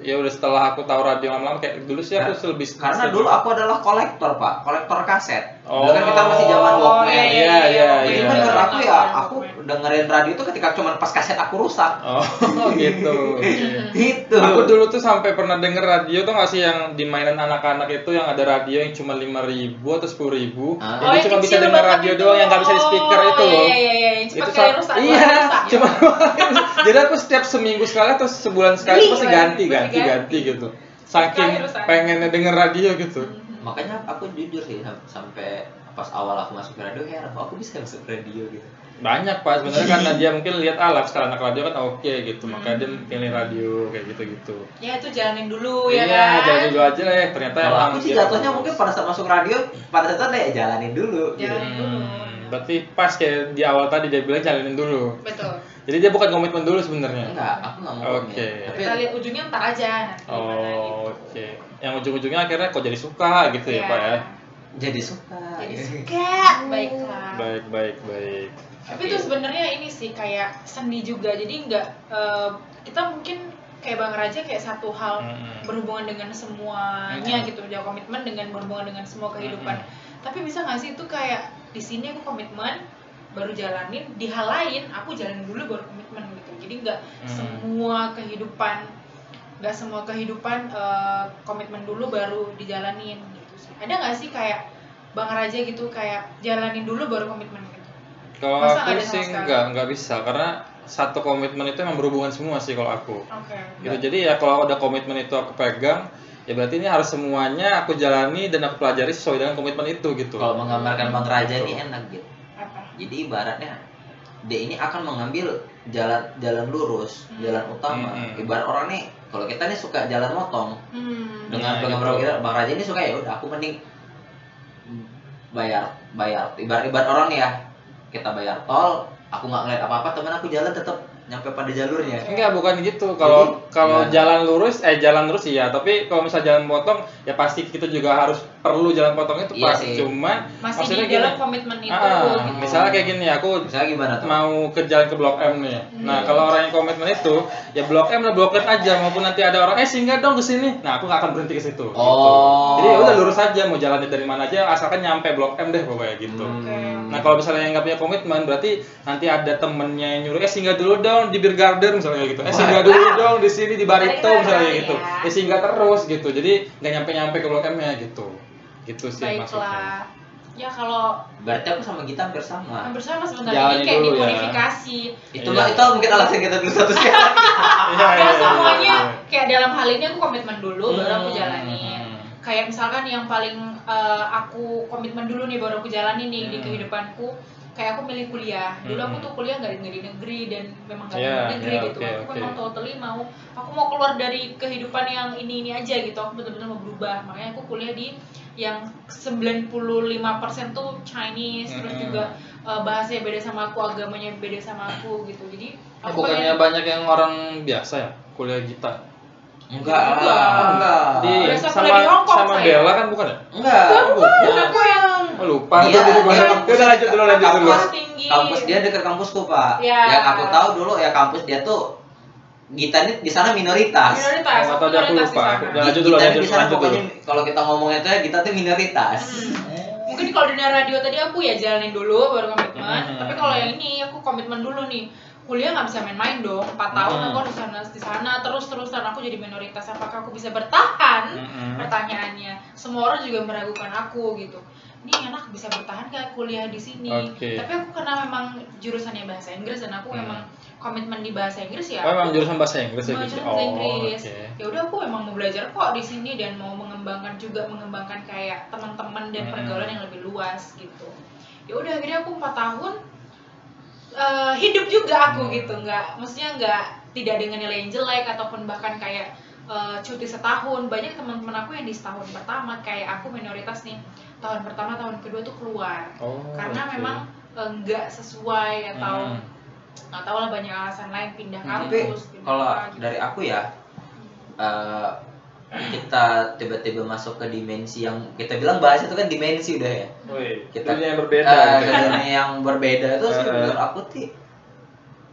ya udah setelah aku tahu radio lama-lama kayak dulu sih aku Nah, lebih Karena dulu aku adalah kolektor, Pak. Kolektor kaset. Oh. Dulu kan kita masih zaman Walkman. iya, iya, Iya, iya, iya, Jadi iya. menurut aku ya, aku dengerin radio itu ketika cuma pas kaset aku rusak. Oh, gitu. Gitu. Aku dulu tuh sampai pernah denger radio tuh nggak sih yang di mainan anak-anak itu yang ada radio yang cuma lima ribu atau sepuluh ribu. Ah. Oh, cuma bisa denger radio itu. doang yang nggak bisa di speaker Oh, itu iya, loh. iya, iya, iya. cepat Itu rusak Iya, rusak. cuma jadi aku setiap seminggu sekali atau sebulan sekali pasti kan? ganti Pasti ganti ganti. ganti gitu. Saking pengennya denger radio gitu. Hmm. Makanya aku jujur sih sam- sampai pas awal aku masuk ke radio heran kok aku bisa masuk radio gitu. Banyak pak sebenarnya karena dia mungkin lihat ah lifestyle anak radio kan oke gitu makanya dia Hmm. pilih radio kayak gitu gitu. ya itu jalanin dulu ya Iya, kan jadi dulu aja lah ya. Ternyata Kalau aku sih jatuhnya mungkin pada saat masuk radio, pada saat itu ya jalanin dulu. gitu. Jalanin dulu. Hmm, berarti pas kayak di awal tadi dia bilang jalanin dulu. betul Jadi dia bukan komitmen dulu sebenarnya. Enggak, aku nggak mau Oke. komen. Tapi kita lihat ujungnya ntar aja nanti gimana gitu Oh, oke. Yang ujung-ujungnya akhirnya kok jadi suka gitu ya, Iya. Pak ya. jadi suka. jadi gitu. suka baiklah Baik, baik, baik. tapi itu sebenarnya ini sih kayak seni juga jadi nggak eh, kita mungkin kayak bang Raja kayak satu hal Mm-mm. berhubungan dengan semuanya Mm-mm. gitu menjaga komitmen dengan berhubungan dengan semua kehidupan tapi bisa nggak sih itu kayak di sini aku komitmen baru jalanin di hal lain aku jalanin dulu baru komitmen gitu jadi nggak Hmm. semua kehidupan nggak semua kehidupan eh, komitmen dulu baru dijalanin gitu sih ada nggak sih kayak bang Raja gitu kayak jalanin dulu baru komitmen gitu Kalau Masa nggak aku ada sama sih sekali? enggak, enggak bisa karena satu komitmen itu emang berhubungan semua sih kalau aku. oke Gitu. Jadi ya kalau ada komitmen itu aku pegang, ya berarti ini harus semuanya aku jalani dan aku pelajari sesuai dengan komitmen itu gitu. Kalau menggambarkan Bang Raja Gitu. ini enak gitu. Jadi ibaratnya dia ini akan mengambil jalan jalan lurus, Hmm. jalan utama. Hmm. Ibarat orang nih, kalau kita nih suka jalan motong, hmm. dengan Nah, dengan gitu. kita Bang Raja ini suka ya udah aku mending bayar bayar ibarat ibarat orang nih ya kita bayar tol aku nggak ngeliat apa apa temen aku jalan tetap nyampe pada jalurnya Enggak, bukan gitu. Kalau Jadi, kalau gimana? jalan lurus eh jalan lurus iya, tapi kalau misalnya jalan potong ya pasti kita juga harus perlu jalan potong itu Iya pas. sih. Cuman masih maksudnya di dalam gini, komitmen itu ah, gitu. misalnya kayak gini aku misalnya gimana tuh mau ke jalan ke Blok M nih. Nah, Hmm. kalau orang yang komitmen itu, ya Blok M lah Blok M aja maupun nanti ada orang eh singgah dong ke sini. Nah, aku nggak akan berhenti ke situ. gitu. Oh. Jadi ya udah lurus aja mau jalannya dari mana aja asalkan nyampe Blok M deh pokoknya gitu. Hmm. Nah kalau misalnya yang nggak punya komitmen berarti nanti ada temennya yang nyuruh eh singgah dulu dong di Beer Garden misalnya gitu. Eh singgah dulu dong di sini di Barito misalnya gitu. ya. Eh singgah terus gitu. Jadi nggak nyampe nyampe ke Blok M nya gitu. Gitu sih maksudnya. baiklah ya kalau berarti aku sama kita hampir sama hampir sama sebentar Jalanin ini kayak dulu ya. dimodifikasi itu Iya. mah itu mungkin alasan kita dulu satu sekarang Iya, ya iya, semuanya iya. kayak dalam hal ini aku komitmen dulu baru aku Hmm. jalanin kayak misalkan yang paling eh, aku komitmen dulu nih baru aku jalanin nih di Hmm. kehidupanku kayak aku milih kuliah dulu aku Hmm. tuh kuliah nggak di, di negeri dan memang nggak Iya, di negeri iya, gitu oke, aku oke. memang totally mau aku mau keluar dari kehidupan yang ini ini aja gitu aku betul-betul mau berubah makanya aku kuliah di yang 95% tuh Chinese terus Hmm. juga eh, bahasanya beda sama aku agamanya beda sama aku gitu jadi aku bukannya banyak yang orang biasa ya kuliah kita enggak Enggak. enggak di Biasa sama di Hong Kong, sama saya. Bella kan bukan ya? enggak Bukan, aku yang Oh, lupa. Iya, Jadi gimana? iya. Udah lanjut dulu lanjut dulu. kampus kampus dia dekat kampusku pak Ya. yang aku tahu dulu ya kampus dia tuh Gita ini di sana minoritas minoritas atau dia aku lupa. sana. Ya, lanjut dulu, Gita lanjut, di sana lanjut pokoknya dulu. kalau kita ngomongnya tuh ya Gita tuh minoritas Hmm. mungkin kalau dunia radio tadi aku ya jalanin dulu baru komitmen Hmm. tapi kalau yang ini aku komitmen dulu nih kuliah nggak bisa main-main dong. 4 tahun Hmm. aku harus di sana di sana terus-terusan aku jadi minoritas. Apakah aku bisa bertahan? Mm-mm. Pertanyaannya. Semua orang juga meragukan aku gitu. Ini anak bisa bertahan gak kuliah di sini? Oke. Tapi aku karena memang jurusannya bahasa Inggris dan aku Hmm. memang komitmen di bahasa Inggris ya. Oh, emang aku- jurusan bahasa Inggris ya? Jurusan gitu? bahasa Oh, Inggris. oke. Ya udah aku emang mau belajar kok di sini dan mau mengembangkan juga mengembangkan kayak teman-teman dan Mm-mm. pergaulan yang lebih luas gitu. Ya udah akhirnya aku empat tahun eh, hidup juga aku Hmm. gitu, nggak maksudnya nggak tidak dengan nilai yang jelek ataupun bahkan kayak eh, cuti setahun. Banyak teman-teman aku yang di setahun pertama kayak aku minoritas nih tahun pertama tahun kedua tuh keluar Oh, karena oke. memang eh, nggak sesuai atau Hmm. nggak tahu lah banyak alasan lain pindah Hmm, tapi kampus pindah kalau gitu. dari aku ya eh, kita tiba-tiba masuk ke dimensi yang kita bilang bahas itu kan dimensi udah ya. Wih, Kita- dunia yang berbeda. Ke dunia yang berbeda itu sih Eh. menurut aku sih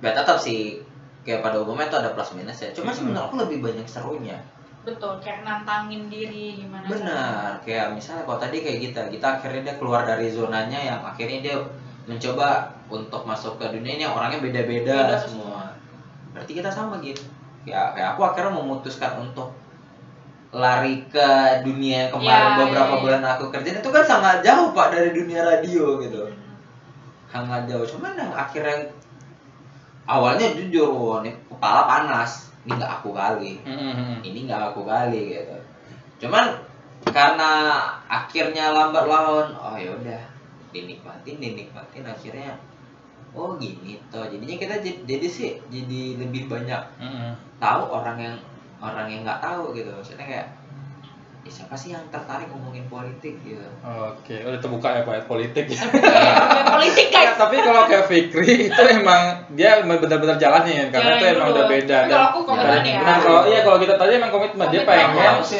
ya tetap sih. Kayak pada umumnya itu ada plus minus ya. Cuma sih Hmm. aku lebih banyak serunya. Betul kayak nantangin diri gimana benar kayak misalnya kalau tadi kayak kita kita akhirnya dia keluar dari zonanya yang akhirnya dia mencoba untuk masuk ke dunia ini yang orangnya beda-beda Beda semua. Berarti kita sama gitu. Ya kayak aku akhirnya memutuskan untuk lari ke dunia yang kemarin Ya, beberapa ya, ya. bulan aku kerjain itu kan sangat jauh pak dari dunia radio gitu sangat jauh cuman yang akhirnya awalnya jujur wah, ini kepala panas ini nggak aku kali Mm-mm. ini nggak aku kali gitu cuman karena akhirnya lambat laun oh ya udah dinikmatin dinikmatin akhirnya oh gini toh jadinya kita jadi, jadi sih jadi lebih banyak Mm-mm. tahu orang yang orang yang nggak tahu gitu maksudnya kayak "Ih, siapa sih yang tertarik ngomongin politik gitu Oke, udah terbuka ya Pak ya, politik ya. Politik guys Tapi kalau kayak Fikri itu emang dia benar-benar jalanin karena Jalanin itu emang dulu. udah beda. Tapi kalau aku komitmen dan- ya. Nah kalau iya kalau kita tadi emang komitmen dia pengen sih.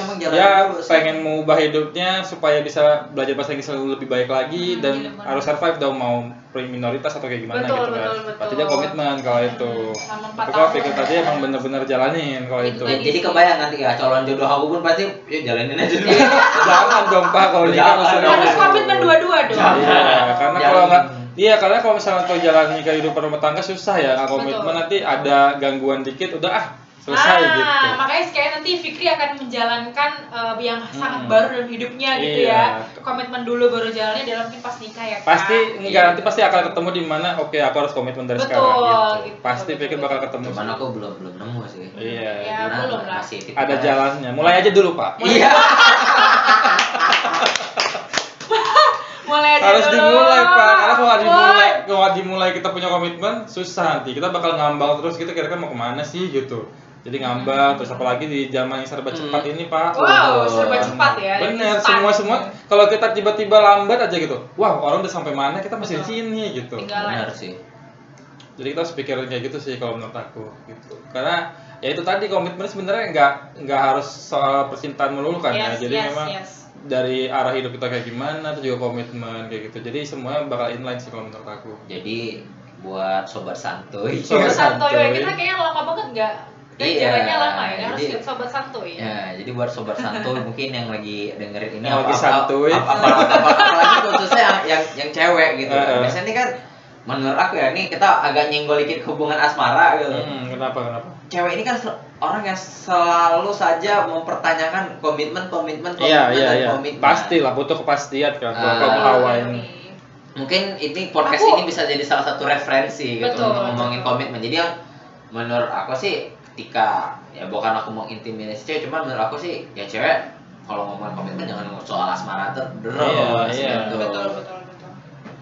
pengen mengubah hidupnya supaya bisa belajar bahasa Inggris lebih baik lagi Hmm, dan iya, harus survive dong mau minoritas atau kayak gimana Betul, gitu kan. betul, betul. Berarti dia komitmen kalau itu. Sama empat Tapi kalau. Fikri tadi emang benar-benar jalanin kalau Itu itu. tadi. jadi kebayang nanti ya calon jodoh aku pun pasti yuk jalanin aja dulu Jangan dong Pak kalau nikah maksudnya. dong. harus komitmen dua-dua dong Jangan. Iya, karena kalau nggak Iya, karena kalau misalnya kau jalani kehidupan rumah tangga susah ya, nggak komitmen nanti ada gangguan dikit, udah ah selesai ah, gitu. makanya sekali nanti Fikri akan menjalankan eh, yang sangat Hmm. baru dalam hidupnya gitu Iya. ya komitmen dulu baru jalannya dalam mungkin pas nikah ya Kak. Pasti enggak Iya. nanti pasti akan ketemu di mana oke aku harus komitmen dari Betul, sekarang gitu. gitu, Pasti betul, pikir betul. bakal ketemu. cuman aku belum belum nemu sih Iya. Ya, belum lah. masih Ada jalannya. Mulai aja dulu, Pak. iya mulai aja Harus dulu. dimulai, Pak. Karena kalau nggak dimulai, Wah. Kalau dimulai kita punya komitmen, susah nanti. Kita bakal ngambang terus kita kira-kira mau ke mana sih gitu. Jadi ngambang terus apalagi di zaman yang serba cepat Hmm. ini, Pak. wow Betul. serba cepat ya Bener, semua semua kalau kita tiba-tiba lambat aja gitu, wah orang udah sampai mana kita masih di sini gitu. Benar sih Jadi kita harus pikirin kayak gitu sih kalau menurut aku gitu. Karena ya itu tadi komitmen sebenarnya nggak nggak harus soal percintaan melulu kan yes, ya. Jadi yes, memang yes. Dari arah hidup kita kayak gimana, itu juga komitmen kayak gitu. Jadi semuanya bakal inline sih kalau menurut aku. jadi buat sobat santuy Sobat Sobat santuy, ya. santuy. kita kayaknya lama banget nggak Iya, jalannya lama ya, harus jadi- sobat santuy. Ya, jadi buat sobat santuy mungkin yang lagi dengerin ini Yang lagi santuy. apa, apa, apa, apa- apalagi khususnya yang, yang yang cewek gitu. Heeh. Biasanya ini kan menurut aku ya, ini kita agak nyenggol dikit hubungan asmara gitu. Hmm, kenapa kenapa? Cewek ini kan orang yang selalu saja mempertanyakan komitmen, komitmen, komitmen, Iya iya dan iya. komitmen. Pasti lah butuh kepastian kan kalau Ah. hawa ini. Mungkin ini podcast Aku- ini bisa jadi salah satu referensi gitu Betul, untuk ngomongin betul. komitmen. Jadi yang menurut aku sih ketika ya bukan aku mau intimidasi cewek, cuman menurut aku sih ya cewek kalau ngomongin komitmen jangan ngomong soal asmara terus Iya, iya. gitu. Betul, betul, betul.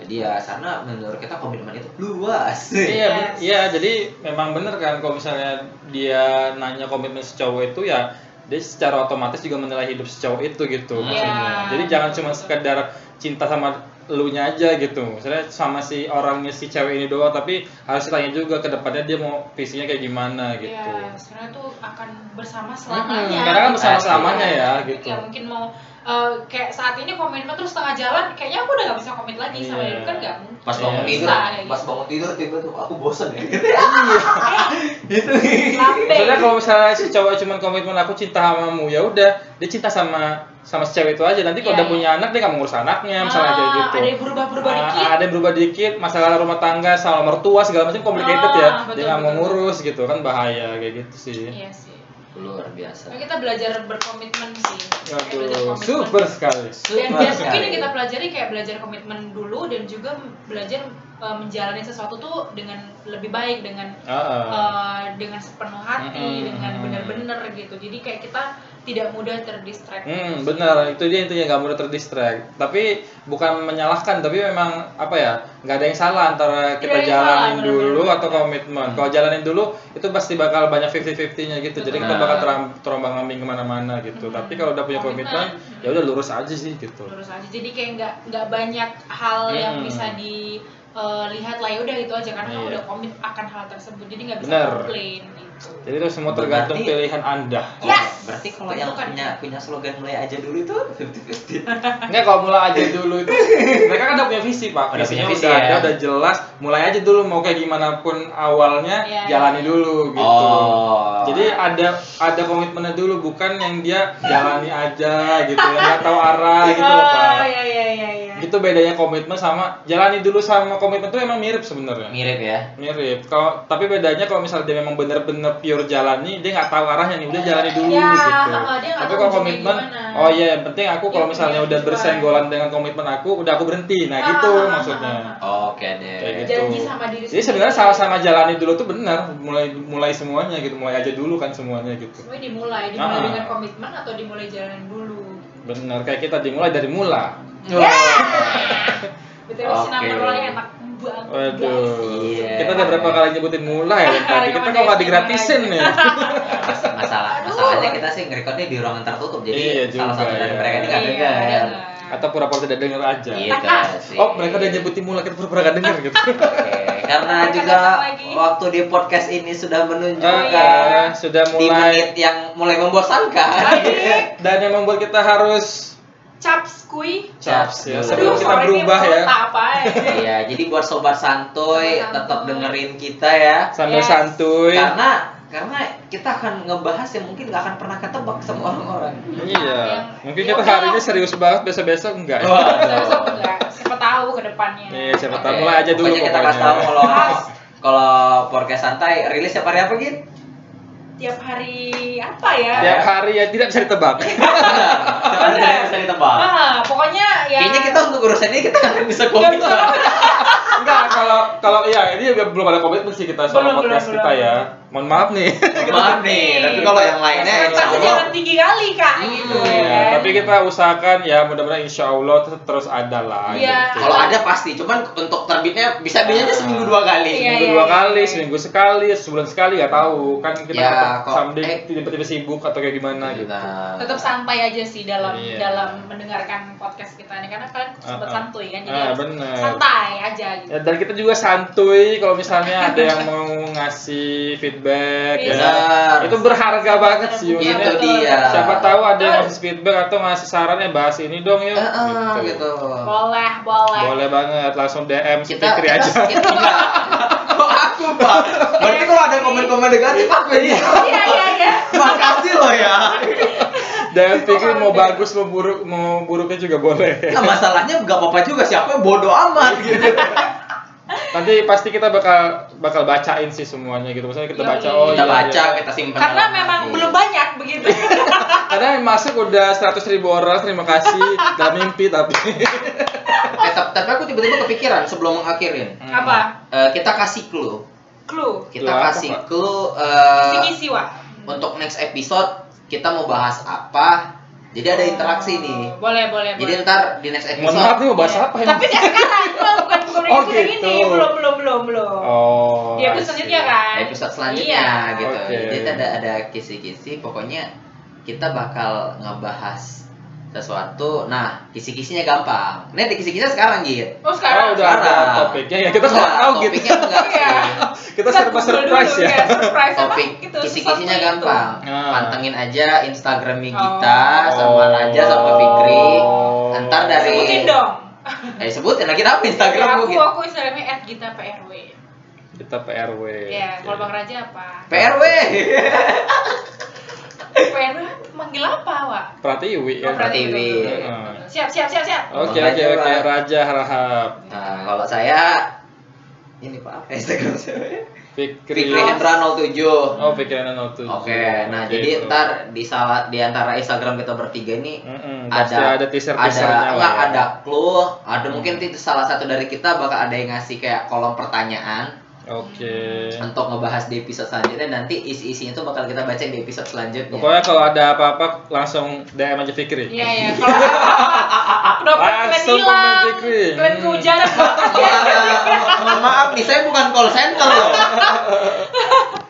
Jadi ya karena menurut kita komitmen itu luas. Iya, Yes. iya. Jadi memang bener kan kalau misalnya dia nanya komitmen si cowok itu ya dia secara otomatis juga menilai hidup si cowok itu gitu Iya. maksudnya. Jadi jangan cuma sekedar cinta sama elunya aja gitu. Misalnya sama si orangnya si cewek ini doang tapi harus ditanya juga ke depannya dia mau visinya kayak gimana gitu. Iya, sebenarnya tuh akan bersama selamanya. karena kan bersama selamanya ya, gitu. Ya mungkin mau eh, kayak saat ini komitmen terus setengah jalan kayaknya aku udah gak bisa komit lagi sama Iya. dia kan gak mungkin Pas bangun Iya. tidur, Bisa, pas gitu. bangun tidur tiba tuh aku bosan ya. Gitu. Lambe. Maksudnya kalau misalnya si cowok cuman komitmen aku cinta samamu ya udah dia cinta sama sama si cewek itu aja nanti kalau Iya, udah iya. punya anak dia nggak mengurus anaknya misalnya Ah, kayak gitu ada yang berubah-berubah Ah, dikit. ada yang berubah dikit masalah rumah tangga sama mertua segala macam complicated Ah, ya betul, dia nggak mau ngurus gitu kan bahaya kayak gitu sih iya sih Luar biasa. Nah, kita belajar berkomitmen sih Kayak belajar komitmen. super sekali dan, Super dan mungkin sekali. yang kita pelajari kayak belajar komitmen dulu dan juga belajar uh, menjalani sesuatu tuh dengan lebih baik dengan Ah, ah. uh, dengan sepenuh hati Mm-mm. dengan benar-benar gitu jadi kayak kita tidak mudah terdistract Hmm, benar. Itu dia intinya nggak mudah terdistract. Tapi bukan menyalahkan, tapi memang apa ya? nggak ada yang salah antara kita yang jalanin salah, dulu benar-benar. atau komitmen. Kalau jalanin dulu itu pasti bakal banyak 50-50-nya gitu. Jadi kita bakal teram- terombang ambing ke mana-mana gitu. Hmm. Tapi kalau udah punya Komitmen. komitmen, ya udah lurus aja sih gitu. lurus aja jadi kayak nggak nggak banyak hal yang Mm-mm. bisa dilihat lah ya udah itu aja karena kamu Iya. udah komit akan hal tersebut jadi nggak bisa Benar. komplain gitu Jadi itu semua tergantung Berarti- pilihan anda. Oh, Yes! Berarti kalau yang Tentukan. punya punya slogan mulai aja dulu itu 50-50. Enggak kalau mulai aja dulu itu mereka kan udah punya visi pak. Udah Visinya punya visi, udah ya. ada, udah jelas. Mulai aja dulu mau kayak gimana pun awalnya Iya, jalani dulu gitu. Oh. Jadi ada ada komitmennya dulu bukan yang dia jalani aja gitu yang nggak tahu arah gitu loh oh pak. iya iya iya Itu bedanya komitmen sama jalani dulu sama komitmen tuh emang mirip sebenarnya. mirip ya. Mirip. Kalau tapi bedanya kalau misalnya dia memang bener-bener pure jalani, dia nggak tahu arahnya nih, udah jalani dulu Ya, gitu. tapi tahu kalau komitmen, gimana. oh iya, yang penting aku kalau Dia misalnya punya udah tujuan. bersenggolan dengan komitmen aku, udah aku berhenti. Nah Ah, gitu ah, maksudnya. Oke deh. Kayak gitu. janji sama diri Jadi sebenarnya sama-sama jalani dulu tuh benar, mulai mulai semuanya gitu, mulai aja dulu kan semuanya gitu. semuanya dimulai dimulai Ah. dengan komitmen atau dimulai jalanin dulu Benar, kayak kita dimulai dari mula. betul Oke. si nama rolnya enak banget Waduh. Iya. Kita udah berapa kali nyebutin mula ya tadi. Kita kok nggak digratisin nih. Mas- masalah masalahnya kita sih ngerekodnya di ruangan tertutup jadi Iya salah satu dari ya. mereka ini nggak Iya, dengar dengar. Atau pura-pura tidak dengar aja. gitu sih Oh, mereka udah nyebutin mula kita pura-pura gak denger gitu. Karena juga waktu di podcast ini sudah Ah, menunjukkan ya, sudah di mulai menit yang mulai membosankan dan yang membuat kita harus caps kui caps ya. Sebelum kita berubah ya. apa ya Iya, jadi buat sobat santuy tetap dengerin kita ya. Sambil Yes. santuy. Karena karena kita akan ngebahas yang mungkin nggak akan pernah ketebak sama orang-orang. Iya. Yang- Mungkin ya kita hari ini serius banget, besok-besok enggak. ya? Wah. Besok enggak siapa tahu ke depannya Iya, siapa tahu Oke, mulai aja dulu pokoknya kita kasih tahu kalau kalau podcast santai rilis setiap hari apa gitu? Tiap hari apa ya Tiap hari ya tidak bisa ditebak. Hari tidak bisa ditebak. ah pokoknya ya Kayaknya kita untuk urusan ini kita nggak bisa Nggak komit. Enggak, kalau kalau ya ini juga belum ada komitmen sih kita soal Belum, podcast belum, kita belum. ya. Mohon maaf nih. Maaf nih, tapi kalau yang lainnya insya Tapi Allah jangan tinggi kali kak gitu ya Iya, kan? tapi kita usahakan ya mudah-mudahan insya Allah ter- terus ada lah. Iya. gitu. kalau ada pasti, cuman untuk terbitnya bisa bisa aja seminggu dua kali. Iya, seminggu iya, dua iya, kali, seminggu sekali, sebulan sekali nggak tahu kan kita Ya, kok- someday eh. tiba-tiba sibuk atau kayak gimana gitu. Nah, tetap santai aja sih dalam dalam mendengarkan podcast kita ini karena kalian sempat Ah, ah. santuy kan jadi Ah, bener. santai aja gitu Ya, dan kita juga santuy kalau misalnya ada yang mau ngasih feedback ya. Benar. Itu berharga banget sih. Itu maksudnya. dia. Siapa tahu ada yang ngasih feedback atau ngasih sarannya bahas ini dong yuk. Eh, eh, gitu. boleh boleh Boleh banget langsung DM si Kita Fikri kita aja. kita. Kok aku, Pak? Berarti kalau ada komen-komen negatif aku ini. iya iya iya Makasih loh ya. DM Fikri mau bagus mau buruk mau buruknya juga boleh. Nah, masalahnya nggak apa-apa juga siapa bodoh amat gitu. Nanti pasti kita bakal bakal bacain sih semuanya gitu. Misalnya kita baca oh kita iya, baca, iya. kita simpan. karena memang hati. belum banyak begitu Karena yang masuk udah 100 ribu orang, terima kasih. Dalam mimpi tapi. Eh, tap- tapi aku tiba-tiba kepikiran sebelum mengakhirin. apa Eh, kita kasih clue. clue Kita Clue apa, kasih Pak? clue eh, wa untuk next episode kita mau bahas apa. Jadi ada interaksi nih. Boleh boleh Jadi boleh. ntar di next Mohon maaf episode nih mau bahas apa ya? tapi nggak sekarang belum bukan bukan Oh, episode gitu. ini belum belum belum belum Oh. di episode selanjutnya kan episode selanjutnya iya. gitu. Oke. Jadi ada ada kisi-kisi pokoknya kita bakal ngebahas sesuatu nah kisi-kisinya gampang ada kisi-kisinya sekarang gitu Oh Oh, sekarang. udah ada topiknya ya. Kita nggak tahu gitu. topiknya enggak sih Iya. Kita serba surprise dulu, ya. surprise apa? topik Gitu, kisi-kisinya sesuatu itu. gampang Ah. pantengin aja instagramnya Gita Oh. sama Raja sama Fikri Oh. ntar dari Sebutin dong. eh sebutin lagi apa Ya, instagram aku mungkin aku Instagramnya @gita_prw. Kita PRW. Ya, kalau. Bang Raja apa? PRW PRW manggil apa, Wak? Pratiwi ya. Oh, Pratiwi. Siap, siap, siap, siap. Oke oke oke. Raja Harahap. nah kalau saya ini pak apa instagram saya Fikri. Fikri Hendra 07 Oh pikiran tuh. Oke, nah Oke, jadi itu. ntar di salah di antara Instagram kita bertiga ini Mm-mm, ada pasti ada teaser ada enggak ya. ada clue, ada mungkin itu salah satu dari kita bakal ada yang ngasih kayak kolom pertanyaan Oke. untuk ngebahas di episode selanjutnya nanti isi-isinya itu bakal kita baca di episode selanjutnya. Pokoknya kalau ada apa-apa langsung DM aja Fikri. Iya, ya. Kalau dompet kalian Langsung komen Fikri. kalian kehujanan, Wah, mohon maaf nih, saya bukan call center loh.